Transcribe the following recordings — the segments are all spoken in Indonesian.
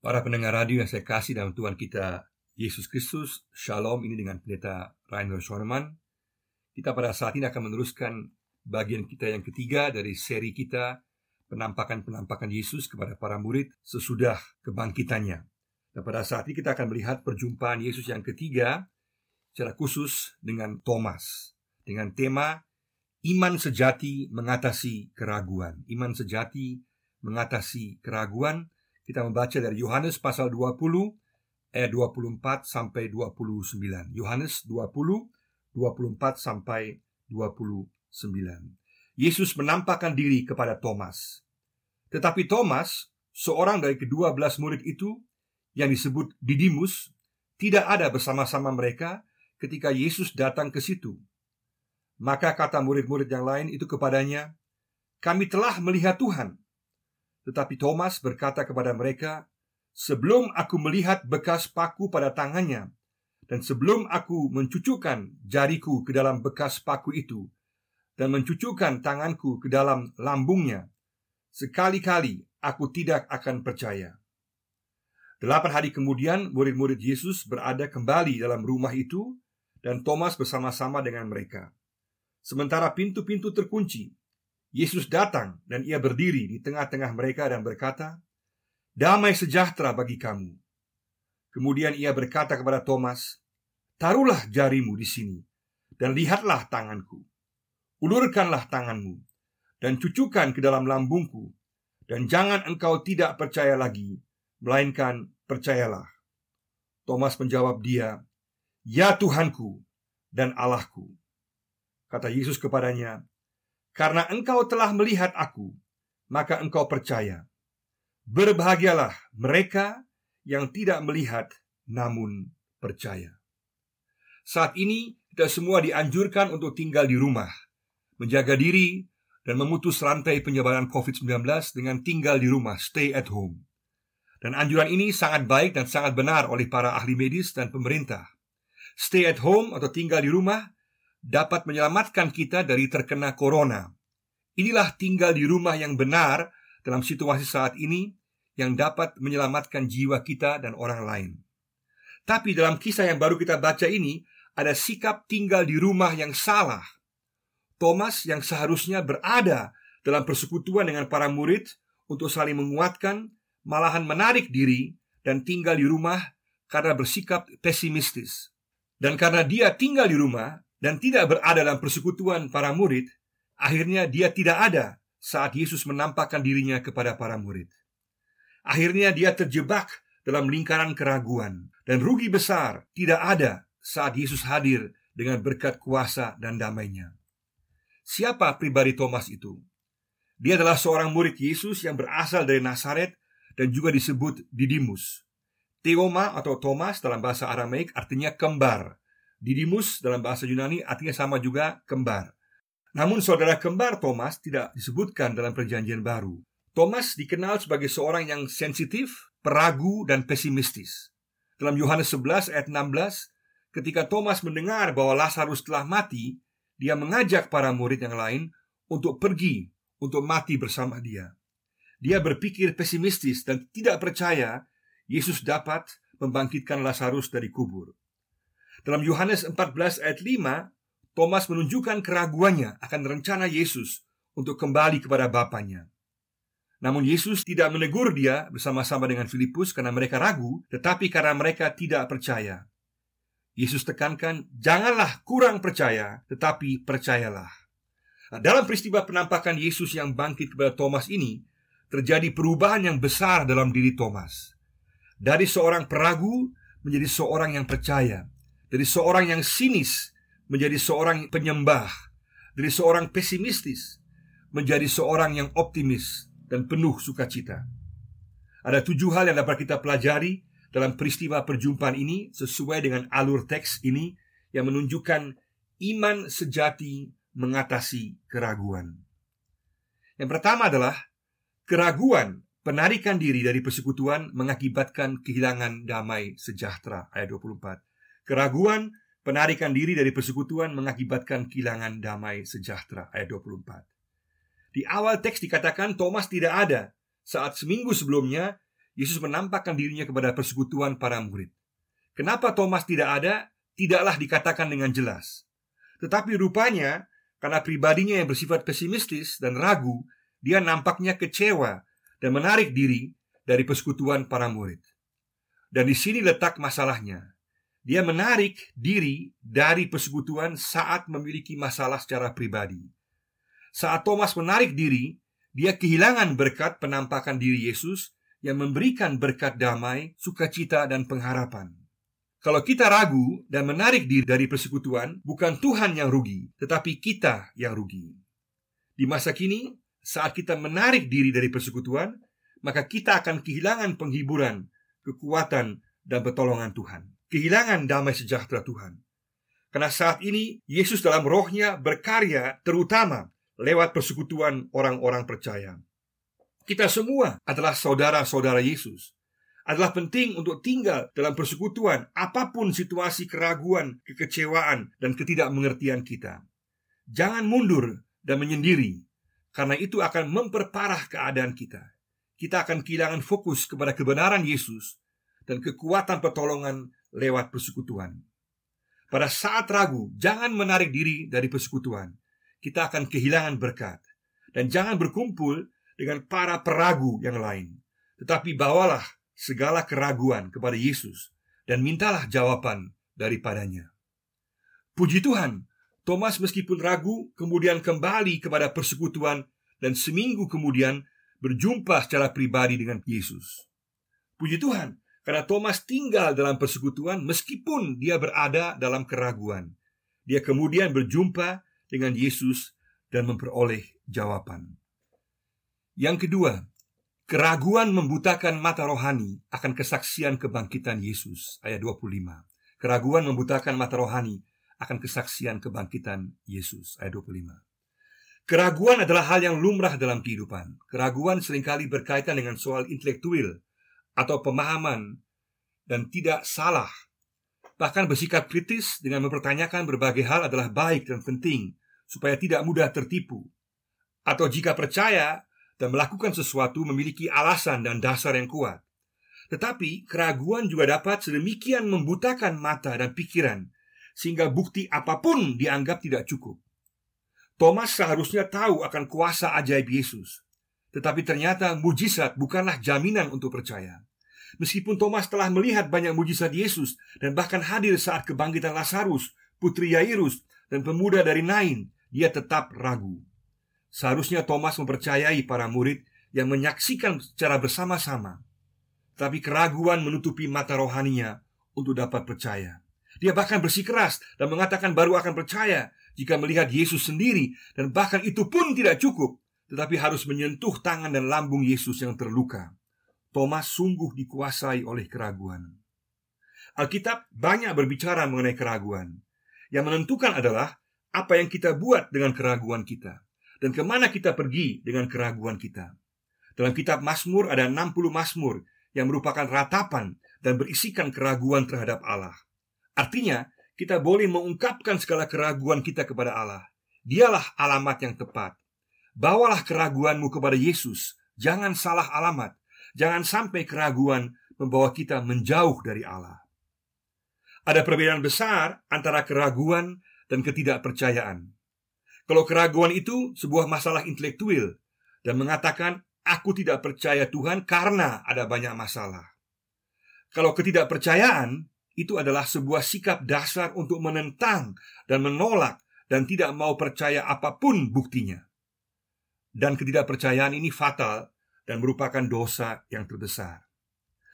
Para pendengar radio yang saya kasih dalam Tuhan kita Yesus Kristus, Shalom ini dengan pendeta Rainer Schoenemann. Kita pada saat ini akan meneruskan bagian kita yang ketiga dari seri kita penampakan-penampakan Yesus kepada para murid sesudah kebangkitannya. Dan pada saat ini kita akan melihat perjumpaan Yesus yang ketiga secara khusus dengan Thomas dengan tema iman sejati mengatasi keraguan. Iman sejati mengatasi keraguan kita membaca dari Yohanes pasal 20 ayat 24 sampai 29. Yohanes 20 24 sampai 29. Yesus menampakkan diri kepada Thomas. Tetapi Thomas, seorang dari kedua belas murid itu yang disebut Didimus, tidak ada bersama-sama mereka ketika Yesus datang ke situ. Maka kata murid-murid yang lain itu kepadanya, "Kami telah melihat Tuhan." Tetapi Thomas berkata kepada mereka, "Sebelum aku melihat bekas paku pada tangannya, dan sebelum aku mencucukkan jariku ke dalam bekas paku itu, dan mencucukkan tanganku ke dalam lambungnya, sekali-kali aku tidak akan percaya." Delapan hari kemudian, murid-murid Yesus berada kembali dalam rumah itu, dan Thomas bersama-sama dengan mereka. Sementara pintu-pintu terkunci, Yesus datang dan ia berdiri di tengah-tengah mereka dan berkata, "Damai sejahtera bagi kamu." Kemudian ia berkata kepada Thomas, "Taruhlah jarimu di sini dan lihatlah tanganku. Ulurkanlah tanganmu dan cucukkan ke dalam lambungku, dan jangan engkau tidak percaya lagi, melainkan percayalah." Thomas menjawab dia, "Ya Tuhanku dan Allahku." Kata Yesus kepadanya, karena engkau telah melihat aku, maka engkau percaya. Berbahagialah mereka yang tidak melihat namun percaya. Saat ini kita semua dianjurkan untuk tinggal di rumah, menjaga diri, dan memutus rantai penyebaran COVID-19 dengan tinggal di rumah, stay at home. Dan anjuran ini sangat baik dan sangat benar oleh para ahli medis dan pemerintah. Stay at home atau tinggal di rumah dapat menyelamatkan kita dari terkena corona. Inilah tinggal di rumah yang benar dalam situasi saat ini yang dapat menyelamatkan jiwa kita dan orang lain. Tapi dalam kisah yang baru kita baca ini ada sikap tinggal di rumah yang salah. Thomas yang seharusnya berada dalam persekutuan dengan para murid untuk saling menguatkan, malahan menarik diri dan tinggal di rumah karena bersikap pesimistis. Dan karena dia tinggal di rumah, dan tidak berada dalam persekutuan para murid, akhirnya dia tidak ada saat Yesus menampakkan dirinya kepada para murid. Akhirnya dia terjebak dalam lingkaran keraguan dan rugi besar tidak ada saat Yesus hadir dengan berkat kuasa dan damainya. Siapa pribadi Thomas itu? Dia adalah seorang murid Yesus yang berasal dari Nazaret dan juga disebut Didimus. Theoma atau Thomas dalam bahasa Aramaik artinya kembar Didimus dalam bahasa Yunani artinya sama juga kembar. Namun saudara kembar Thomas tidak disebutkan dalam perjanjian baru. Thomas dikenal sebagai seorang yang sensitif, peragu, dan pesimistis. Dalam Yohanes 11 ayat 16, ketika Thomas mendengar bahwa Lazarus telah mati, dia mengajak para murid yang lain untuk pergi untuk mati bersama dia. Dia berpikir pesimistis dan tidak percaya Yesus dapat membangkitkan Lazarus dari kubur. Dalam Yohanes 14 ayat 5, Thomas menunjukkan keraguannya akan rencana Yesus untuk kembali kepada Bapaknya. Namun Yesus tidak menegur dia bersama-sama dengan Filipus karena mereka ragu, tetapi karena mereka tidak percaya. Yesus tekankan, janganlah kurang percaya, tetapi percayalah. Nah, dalam peristiwa penampakan Yesus yang bangkit kepada Thomas ini, terjadi perubahan yang besar dalam diri Thomas. Dari seorang peragu menjadi seorang yang percaya, dari seorang yang sinis menjadi seorang penyembah, dari seorang pesimistis menjadi seorang yang optimis dan penuh sukacita. Ada tujuh hal yang dapat kita pelajari dalam peristiwa perjumpaan ini sesuai dengan alur teks ini yang menunjukkan iman sejati mengatasi keraguan. Yang pertama adalah keraguan penarikan diri dari persekutuan mengakibatkan kehilangan damai sejahtera ayat 24. Keraguan, penarikan diri dari persekutuan mengakibatkan kehilangan damai sejahtera. Ayat 24. Di awal teks dikatakan Thomas tidak ada saat seminggu sebelumnya Yesus menampakkan dirinya kepada persekutuan para murid. Kenapa Thomas tidak ada? Tidaklah dikatakan dengan jelas. Tetapi rupanya karena pribadinya yang bersifat pesimistis dan ragu, dia nampaknya kecewa dan menarik diri dari persekutuan para murid. Dan di sini letak masalahnya. Dia menarik diri dari persekutuan saat memiliki masalah secara pribadi. Saat Thomas menarik diri, dia kehilangan berkat penampakan diri Yesus yang memberikan berkat damai, sukacita, dan pengharapan. Kalau kita ragu dan menarik diri dari persekutuan, bukan Tuhan yang rugi, tetapi kita yang rugi. Di masa kini, saat kita menarik diri dari persekutuan, maka kita akan kehilangan penghiburan, kekuatan, dan pertolongan Tuhan kehilangan damai sejahtera Tuhan. Karena saat ini Yesus dalam rohnya berkarya terutama lewat persekutuan orang-orang percaya. Kita semua adalah saudara-saudara Yesus. Adalah penting untuk tinggal dalam persekutuan apa pun situasi keraguan, kekecewaan, dan ketidakmengertian kita. Jangan mundur dan menyendiri, karena itu akan memperparah keadaan kita. Kita akan kehilangan fokus kepada kebenaran Yesus dan kekuatan pertolongan lewat persekutuan. Pada saat ragu, jangan menarik diri dari persekutuan. Kita akan kehilangan berkat. Dan jangan berkumpul dengan para peragu yang lain. Tetapi bawalah segala keraguan kepada Yesus dan mintalah jawaban daripadanya. Puji Tuhan, Thomas meskipun ragu kemudian kembali kepada persekutuan dan seminggu kemudian berjumpa secara pribadi dengan Yesus. Puji Tuhan, karena Thomas tinggal dalam persekutuan meskipun dia berada dalam keraguan. Dia kemudian berjumpa dengan Yesus dan memperoleh jawaban. Yang kedua, keraguan membutakan mata rohani akan kesaksian kebangkitan Yesus. Ayat 25. Keraguan membutakan mata rohani akan kesaksian kebangkitan Yesus. Ayat 25. Keraguan adalah hal yang lumrah dalam kehidupan. Keraguan sering kali berkaitan dengan soal intelektual, atau pemahaman dan tidak salah. Bahkan bersikap kritis dengan mempertanyakan berbagai hal adalah baik dan penting supaya tidak mudah tertipu. Atau jika percaya dan melakukan sesuatu memiliki alasan dan dasar yang kuat. Tetapi keraguan juga dapat sedemikian membutakan mata dan pikiran sehingga bukti apa pun dianggap tidak cukup. Thomas seharusnya tahu akan kuasa ajaib Yesus, tetapi ternyata mujizat bukanlah jaminan untuk percaya. Meskipun Thomas telah melihat banyak mujizat Yesus dan bahkan hadir saat kebangkitan Lazarus, putri Yairus, dan pemuda dari Nain, dia tetap ragu. Seharusnya Thomas mempercayai para murid yang menyaksikan secara bersama-sama. Tapi keraguan menutupi mata rohaninya untuk dapat percaya. Dia bahkan bersikeras dan mengatakan baru akan percaya jika melihat Yesus sendiri dan bahkan itu pun tidak cukup tetapi harus menyentuh tangan dan lambung Yesus yang terluka. Thomas sungguh dikuasai oleh keraguan. Alkitab banyak berbicara mengenai keraguan. Yang menentukan adalah apa yang kita buat dengan keraguan kita dan ke mana kita pergi dengan keraguan kita. Dalam kitab Mazmur ada 60 Mazmur yang merupakan ratapan dan berisikan keraguan terhadap Allah. Artinya, kita boleh mengungkapkan segala keraguan kita kepada Allah. Dialah alamat yang tepat. Bawalah keraguanmu kepada Yesus. Jangan salah alamat. Jangan sampai keraguan membawa kita menjauh dari Allah. Ada perbedaan besar antara keraguan dan ketidakpercayaan. Kalau keraguan itu sebuah masalah intelektual dan mengatakan aku tidak percaya Tuhan karena ada banyak masalah. Kalau ketidakpercayaan itu adalah sebuah sikap dasar untuk menentang dan menolak dan tidak mau percaya apa pun buktinya. Dan ketidakpercayaan ini fatal dan merupakan dosa yang terbesar.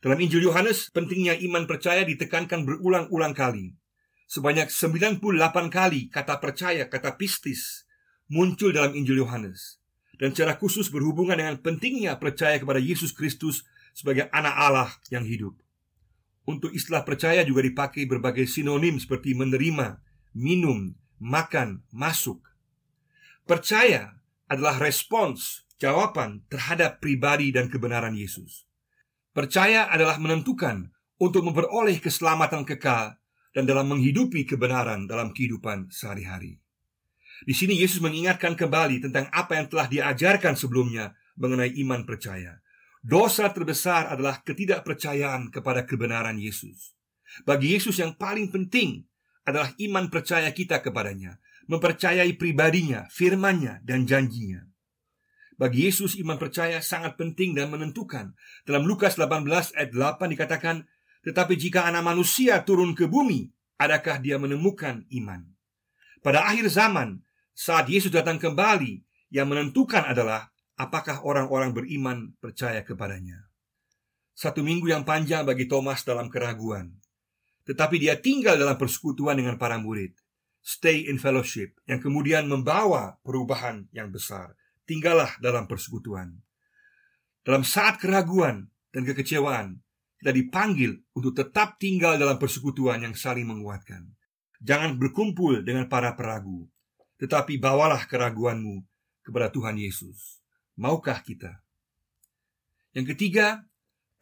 Dalam Injil Yohanes, pentingnya iman percaya ditekankan berulang-ulang kali. Sebanyak 98 kali kata percaya, kata pistis muncul dalam Injil Yohanes. Dan secara khusus berhubungan dengan pentingnya percaya kepada Yesus Kristus sebagai anak Allah yang hidup. Untuk istilah percaya juga dipakai berbagai sinonim seperti menerima, minum, makan, masuk. Percaya adalah respons, jawaban terhadap pribadi dan kebenaran Yesus. Percaya adalah menentukan untuk memperoleh keselamatan kekal dan dalam menghidupi kebenaran dalam kehidupan sehari-hari. Di sini Yesus mengingatkan kembali tentang apa yang telah diajarkan sebelumnya mengenai iman percaya. Dosa terbesar adalah ketidakpercayaan kepada kebenaran Yesus. Bagi Yesus yang paling penting adalah iman percaya kita kepadanya, mempercayai pribadinya, firmannya, dan janjinya. Bagi Yesus iman percaya sangat penting dan menentukan. Dalam Lukas 18 ayat 8 dikatakan, "Tetapi jika anak manusia turun ke bumi, adakah dia menemukan iman?" Pada akhir zaman, saat Yesus datang kembali, yang menentukan adalah apakah orang-orang beriman percaya kepadanya. Satu minggu yang panjang bagi Thomas dalam keraguan. Tetapi dia tinggal dalam persekutuan dengan para murid. Stay in fellowship yang kemudian membawa perubahan yang besar. Tinggallah dalam persekutuan. Dalam saat keraguan dan kekecewaan, kita dipanggil untuk tetap tinggal dalam persekutuan yang saling menguatkan. Jangan berkumpul dengan para peragu, tetapi bawalah keraguanmu kepada Tuhan Yesus. Maukah kita? Yang ketiga,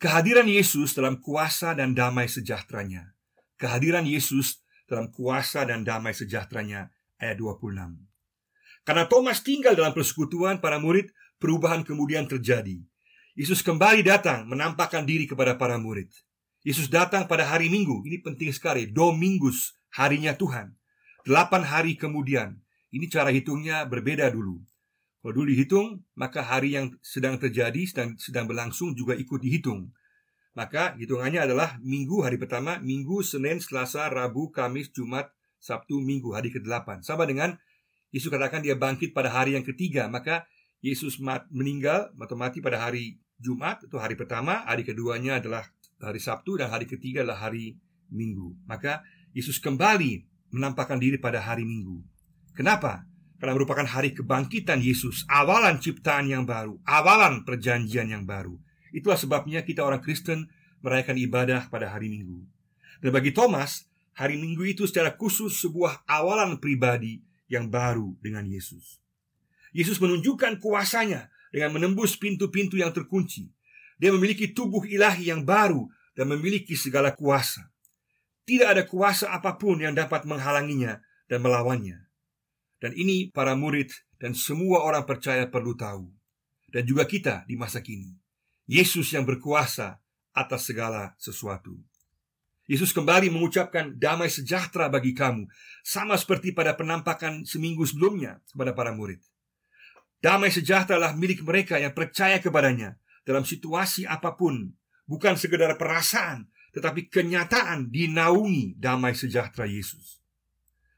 kehadiran Yesus dalam kuasa dan damai sejahteranya. Kehadiran Yesus dalam kuasa dan damai sejahteranya ayat 26. Karena Thomas tinggal dalam persekutuan para murid, perubahan kemudian terjadi. Yesus kembali datang menampakkan diri kepada para murid. Yesus datang pada hari Minggu. Ini penting sekali. Domingus, harinya Tuhan. Delapan hari kemudian. Ini cara hitungnya berbeda dulu. Kalau dulu dihitung, maka hari yang sedang terjadi, sedang, sedang berlangsung juga ikut dihitung. Maka hitungannya adalah minggu hari pertama, minggu, Senin, Selasa, Rabu, Kamis, Jumat, Sabtu, Minggu, hari ke-8. Sama dengan Yesus katakan dia bangkit pada hari yang ketiga. Maka Yesus meninggal atau mati pada hari Jumat, itu hari pertama. Hari keduanya adalah hari Sabtu dan hari ketiga adalah hari Minggu. Maka Yesus kembali menampakkan diri pada hari Minggu. Kenapa? Karena merupakan hari kebangkitan Yesus, awalan ciptaan yang baru, awalan perjanjian yang baru. Itulah sebabnya kita orang Kristen merayakan ibadah pada hari Minggu. Dan bagi Thomas, hari Minggu itu secara khusus sebuah awalan pribadi yang baru dengan Yesus. Yesus menunjukkan kuasanya dengan menembus pintu-pintu yang terkunci. Dia memiliki tubuh ilahi yang baru dan memiliki segala kuasa. Tidak ada kuasa apa pun yang dapat menghalanginya dan melawannya. Dan ini para murid dan semua orang percaya perlu tahu. Dan juga kita di masa kini. Yesus yang berkuasa atas segala sesuatu. Yesus kembali mengucapkan damai sejahtera bagi kamu, sama seperti pada penampakan seminggu sebelumnya kepada para murid. Damai sejahtera adalah milik mereka yang percaya kepadanya dalam situasi apa pun, bukan sekedar perasaan, tetapi kenyataan dinaungi damai sejahtera Yesus.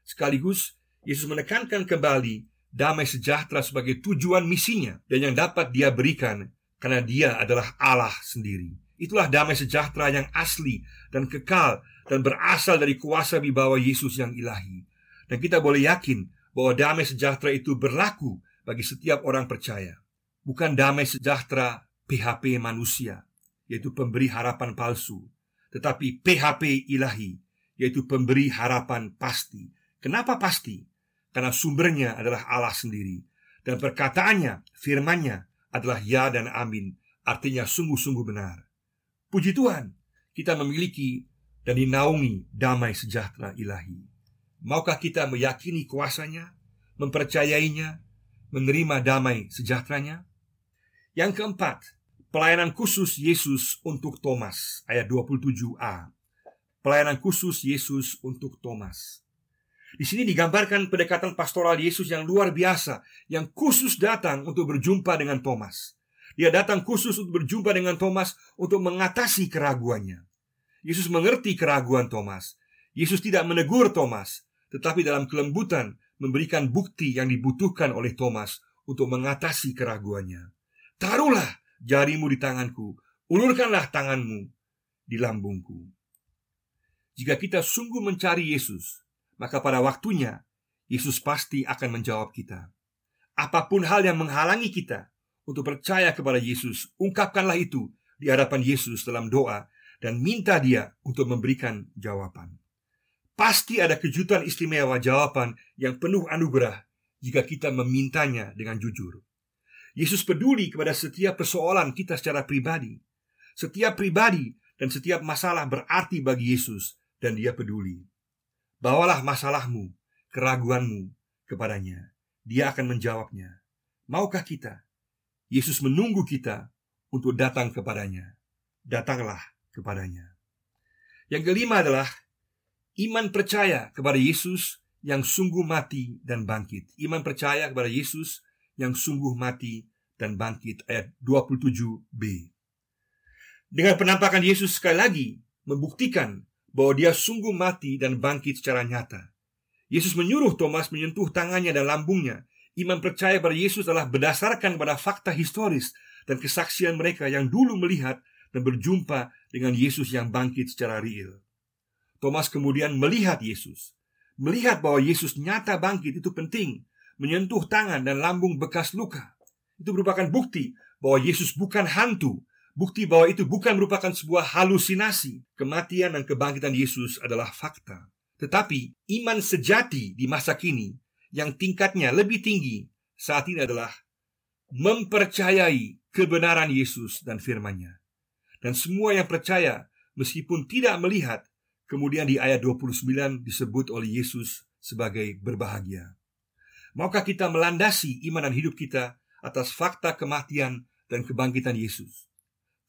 Sekaligus Yesus menekankan kembali damai sejahtera sebagai tujuan misinya dan yang dapat dia berikan karena dia adalah Allah sendiri. Itulah damai sejahtera yang asli dan kekal dan berasal dari kuasa wibawa Yesus yang ilahi. Dan kita boleh yakin bahwa damai sejahtera itu berlaku bagi setiap orang percaya. Bukan damai sejahtera PHP manusia, yaitu pemberi harapan palsu, tetapi PHP ilahi, yaitu pemberi harapan pasti. Kenapa pasti? karena sumbernya adalah Allah sendiri dan perkataannya, firmannya adalah ya dan amin, artinya sungguh-sungguh benar. Puji Tuhan, kita memiliki dan dinaungi damai sejahtera ilahi. Maukah kita meyakini kuasanya, mempercayainya, menerima damai sejahteranya? Yang keempat, pelayanan khusus Yesus untuk Thomas, ayat 27a. Pelayanan khusus Yesus untuk Thomas. Di sini digambarkan pendekatan pastoral Yesus yang luar biasa, yang khusus datang untuk berjumpa dengan Thomas. Dia datang khusus untuk berjumpa dengan Thomas untuk mengatasi keraguannya. Yesus mengerti keraguan Thomas. Yesus tidak menegur Thomas, tetapi dalam kelembutan memberikan bukti yang dibutuhkan oleh Thomas untuk mengatasi keraguannya. Taruhlah jarimu di tanganku, ulurkanlah tanganmu di lambungku. Jika kita sungguh mencari Yesus, maka pada waktunya Yesus pasti akan menjawab kita. Apa pun hal yang menghalangi kita untuk percaya kepada Yesus, ungkapkanlah itu di hadapan Yesus dalam doa dan minta Dia untuk memberikan jawaban. Pasti ada kejutan istimewa jawaban yang penuh anugerah jika kita memintanya dengan jujur. Yesus peduli kepada setiap persoalan kita secara pribadi. Setiap pribadi dan setiap masalah berarti bagi Yesus dan Dia peduli. Bawalah masalahmu, keraguanmu kepadanya. Dia akan menjawabnya. Maukah kita? Yesus menunggu kita untuk datang kepadanya. Datanglah kepadanya. Yang kelima adalah iman percaya kepada Yesus yang sungguh mati dan bangkit. Iman percaya kepada Yesus yang sungguh mati dan bangkit ayat 27b. Dengan penampakan Yesus sekali lagi membuktikan bahwa dia sungguh mati dan bangkit secara nyata. Yesus menyuruh Thomas menyentuh tangannya dan lambungnya. Iman percaya pada Yesus adalah berdasarkan pada fakta historis dan kesaksian mereka yang dulu melihat dan berjumpa dengan Yesus yang bangkit secara real. Thomas kemudian melihat Yesus. Melihat bahwa Yesus nyata bangkit itu penting. Menyentuh tangan dan lambung bekas luka. Itu merupakan bukti bahwa Yesus bukan hantu, Bukti bahwa itu bukan merupakan sebuah halusinasi. Kematian dan kebangkitan Yesus adalah fakta. Tetapi iman sejati di masa kini yang tingkatnya lebih tinggi saat ini adalah mempercayai kebenaran Yesus dan firman-Nya. Dan semua yang percaya meskipun tidak melihat kemudian di ayat 29 disebut oleh Yesus sebagai berbahagia. Maukah kita melandasi iman dan hidup kita atas fakta kematian dan kebangkitan Yesus?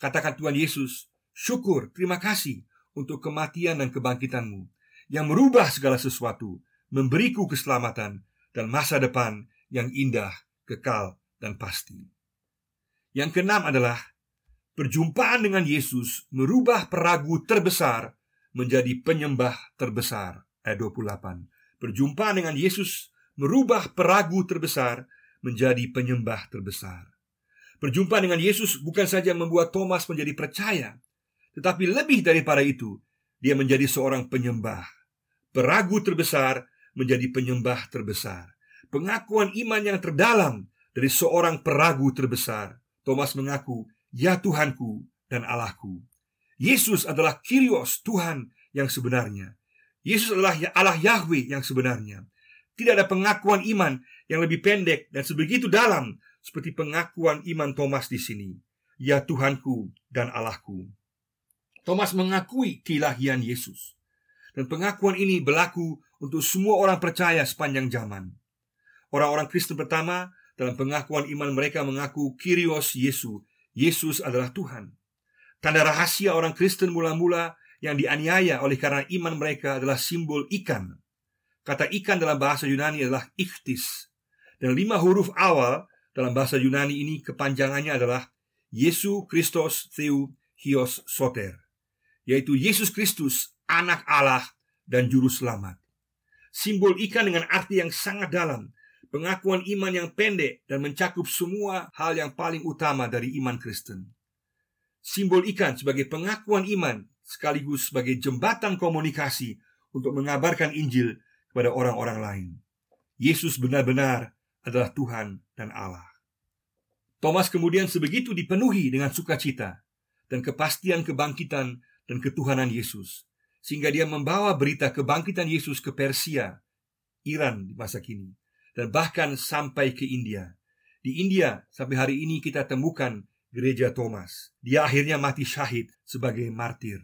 Katakan Tuhan Yesus, syukur, terima kasih untuk kematian dan kebangkitanmu yang merubah segala sesuatu, memberiku keselamatan dan masa depan yang indah, kekal, dan pasti. Yang keenam adalah perjumpaan dengan Yesus merubah peragu terbesar menjadi penyembah terbesar. Ayat 28. Perjumpaan dengan Yesus merubah peragu terbesar menjadi penyembah terbesar. Berjumpa dengan Yesus bukan saja membuat Thomas menjadi percaya, tetapi lebih daripada itu, dia menjadi seorang penyembah. Peragu terbesar menjadi penyembah terbesar. Pengakuan iman yang terdalam dari seorang peragu terbesar. Thomas mengaku, "Ya Tuhanku dan Allahku." Yesus adalah Kyrios, Tuhan yang sebenarnya. Yesus adalah ya-, Allah Yahweh yang sebenarnya. Tidak ada pengakuan iman yang lebih pendek dan sebegitu dalam seperti pengakuan iman Thomas di sini. Ya Tuhanku dan Allahku. Thomas mengakui keilahian Yesus. Dan pengakuan ini berlaku untuk semua orang percaya sepanjang zaman. Orang-orang Kristen pertama dalam pengakuan iman mereka mengaku Kyrios Yesus. Yesus adalah Tuhan. Tanda rahasia orang Kristen mula-mula yang dianiaya oleh karena iman mereka adalah simbol ikan. Kata ikan dalam bahasa Yunani adalah ikhtis. Dan lima huruf awal dalam bahasa Yunani ini kepanjangannya adalah Yesus Kristus Theou Hios Soter, yaitu Yesus Kristus, anak Allah dan juru selamat. Simbol ikan dengan arti yang sangat dalam, pengakuan iman yang pendek dan mencakup semua hal yang paling utama dari iman Kristen. Simbol ikan sebagai pengakuan iman sekaligus sebagai jembatan komunikasi untuk mengabarkan Injil kepada orang-orang lain. Yesus benar-benar adalah Tuhan dan Allah. Thomas kemudian sebegitu dipenuhi dengan sukacita dan kepastian kebangkitan dan ketuhanan Yesus, sehingga dia membawa berita kebangkitan Yesus ke Persia, Iran di masa kini, dan bahkan sampai ke India. Di India, sampai hari ini kita temukan gereja Thomas. Dia akhirnya mati syahid sebagai martir.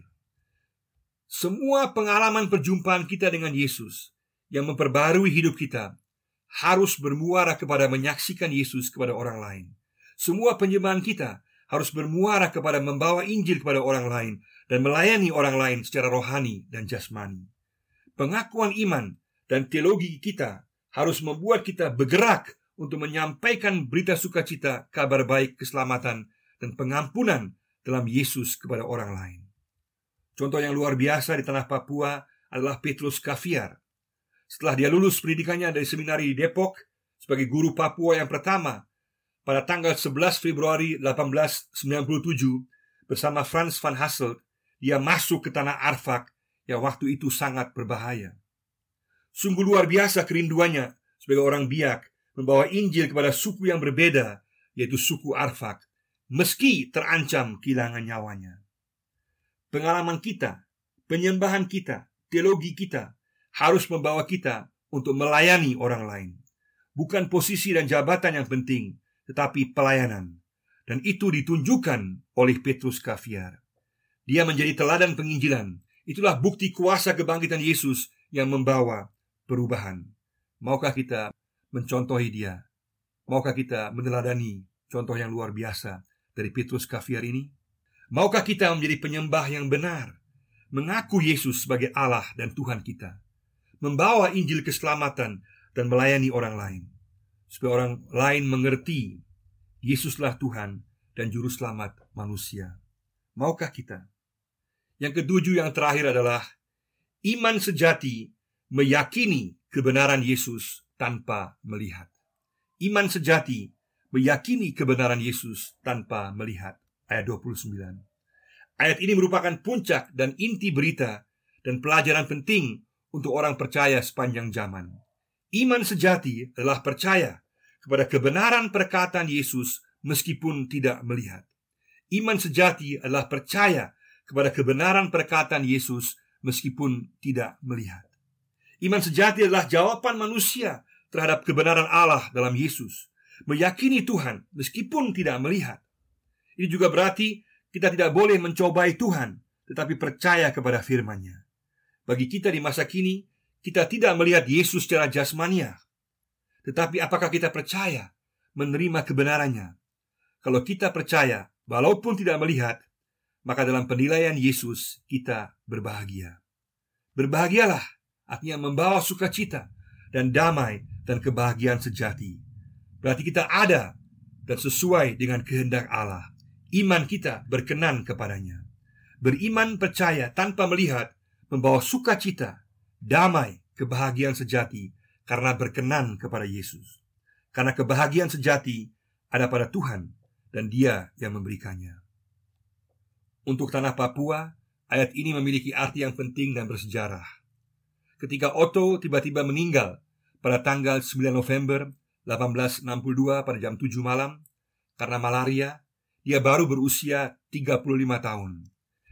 Semua pengalaman perjumpaan kita dengan Yesus yang memperbarui hidup kita harus bermuara kepada menyaksikan Yesus kepada orang lain. Semua penyembahan kita harus bermuara kepada membawa Injil kepada orang lain dan melayani orang lain secara rohani dan jasmani. Pengakuan iman dan teologi kita harus membuat kita bergerak untuk menyampaikan berita sukacita, kabar baik, keselamatan, dan pengampunan dalam Yesus kepada orang lain. Contoh yang luar biasa di tanah Papua adalah Petrus Kaviar. Setelah dia lulus pendidikannya dari seminari di Depok sebagai guru Papua yang pertama, pada tanggal 11 Februari 1897 bersama Franz van Hasselt, dia masuk ke tanah Arfak yang waktu itu sangat berbahaya. Sungguh luar biasa kerinduannya sebagai orang biak membawa Injil kepada suku yang berbeda, yaitu suku Arfak, meski terancam kehilangan nyawanya. Pengalaman kita, penyembahan kita, teologi kita harus membawa kita untuk melayani orang lain. Bukan posisi dan jabatan yang penting, tetapi pelayanan. Dan itu ditunjukkan oleh Petrus Kaviar. Dia menjadi teladan penginjilan. Itulah bukti kuasa kebangkitan Yesus yang membawa perubahan. Maukah kita mencontohi dia? Maukah kita meneladani contoh yang luar biasa dari Petrus Kaviar ini? Maukah kita menjadi penyembah yang benar, mengaku Yesus sebagai Allah dan Tuhan kita, membawa Injil keselamatan dan melayani orang lain, supaya orang lain mengerti Yesuslah Tuhan dan Juru Selamat manusia. Maukah kita? Yang ketujuh yang terakhir adalah iman sejati meyakini kebenaran Yesus tanpa melihat. Iman sejati meyakini kebenaran Yesus tanpa melihat ayat 29. Ayat ini merupakan puncak dan inti berita dan pelajaran penting untuk orang percaya sepanjang zaman. Iman sejati adalah percaya kepada kebenaran perkataan Yesus meskipun tidak melihat. Iman sejati adalah percaya kepada kebenaran perkataan Yesus meskipun tidak melihat. Iman sejati adalah jawaban manusia terhadap kebenaran Allah dalam Yesus, meyakini Tuhan meskipun tidak melihat. Ini juga berarti kita tidak boleh mencobai Tuhan, tetapi percaya kepada firman-Nya. Bagi kita di masa kini, kita tidak melihat Yesus secara jasmania. Tetapi apakah kita percaya menerima kebenarannya? Kalau kita percaya, walaupun tidak melihat, maka dalam penilaian Yesus kita berbahagia. Berbahagialah artinya membawa sukacita dan damai dan kebahagiaan sejati. Berarti kita ada dan sesuai dengan kehendak Allah iman kita berkenan kepadanya. Beriman percaya tanpa melihat membawa sukacita, damai, kebahagiaan sejati karena berkenan kepada Yesus. Karena kebahagiaan sejati ada pada Tuhan dan Dia yang memberikannya. Untuk tanah Papua, ayat ini memiliki arti yang penting dan bersejarah. Ketika Otto tiba-tiba meninggal pada tanggal 9 November 1862 pada jam 7 malam karena malaria, dia baru berusia 35 tahun.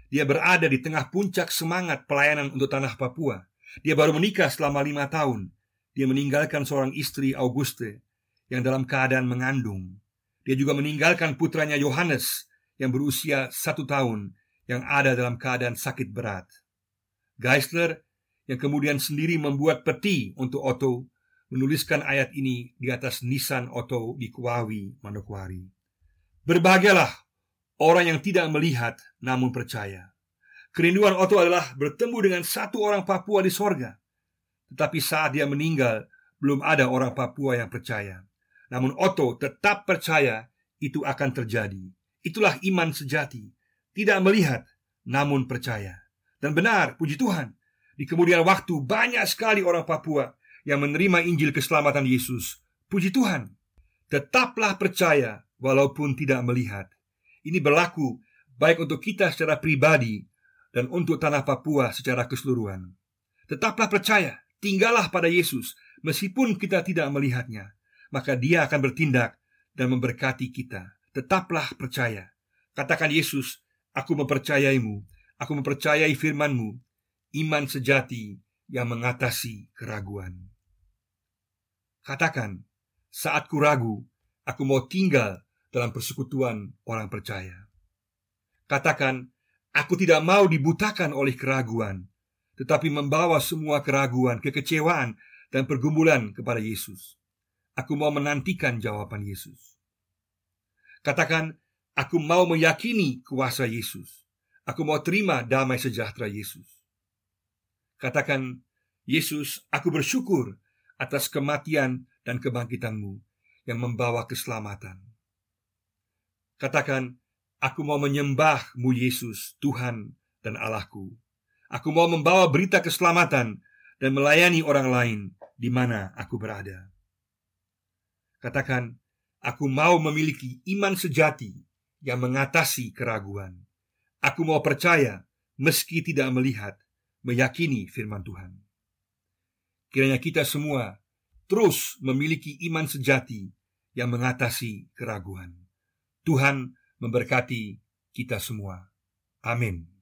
Dia berada di tengah puncak semangat pelayanan untuk tanah Papua. Dia baru menikah selama lima tahun. Dia meninggalkan seorang istri Auguste yang dalam keadaan mengandung. Dia juga meninggalkan putranya Yohanes yang berusia satu tahun yang ada dalam keadaan sakit berat. Geisler yang kemudian sendiri membuat peti untuk Otto menuliskan ayat ini di atas nisan Otto di Kuawi, Manokwari. Berbahagialah orang yang tidak melihat namun percaya. Kerinduan Otto adalah bertemu dengan satu orang Papua di sorga. Tetapi saat dia meninggal, belum ada orang Papua yang percaya. Namun Otto tetap percaya itu akan terjadi. Itulah iman sejati. Tidak melihat, namun percaya. Dan benar, puji Tuhan, di kemudian waktu banyak sekali orang Papua yang menerima Injil keselamatan Yesus. Puji Tuhan, tetaplah percaya walaupun tidak melihat. Ini berlaku baik untuk kita secara pribadi dan untuk tanah Papua secara keseluruhan. Tetaplah percaya, tinggallah pada Yesus meskipun kita tidak melihatnya, maka Dia akan bertindak dan memberkati kita. Tetaplah percaya. Katakan Yesus, aku mempercayaimu, aku mempercayai firmanmu, iman sejati yang mengatasi keraguan. Katakan, saat ku ragu, aku mau tinggal dalam persekutuan orang percaya. Katakan, aku tidak mau dibutakan oleh keraguan, tetapi membawa semua keraguan, kekecewaan, dan pergumulan kepada Yesus. Aku mau menantikan jawaban Yesus. Katakan, aku mau meyakini kuasa Yesus. Aku mau terima damai sejahtera Yesus. Katakan, Yesus, aku bersyukur atas kematian dan kebangkitanmu yang membawa keselamatan. Katakan, aku mau menyembahmu Yesus, Tuhan dan Allahku. Aku mau membawa berita keselamatan dan melayani orang lain di mana aku berada. Katakan, aku mau memiliki iman sejati yang mengatasi keraguan. Aku mau percaya meski tidak melihat, meyakini firman Tuhan. Kiranya kita semua terus memiliki iman sejati yang mengatasi keraguan. Tuhan memberkati kita semua. Amin.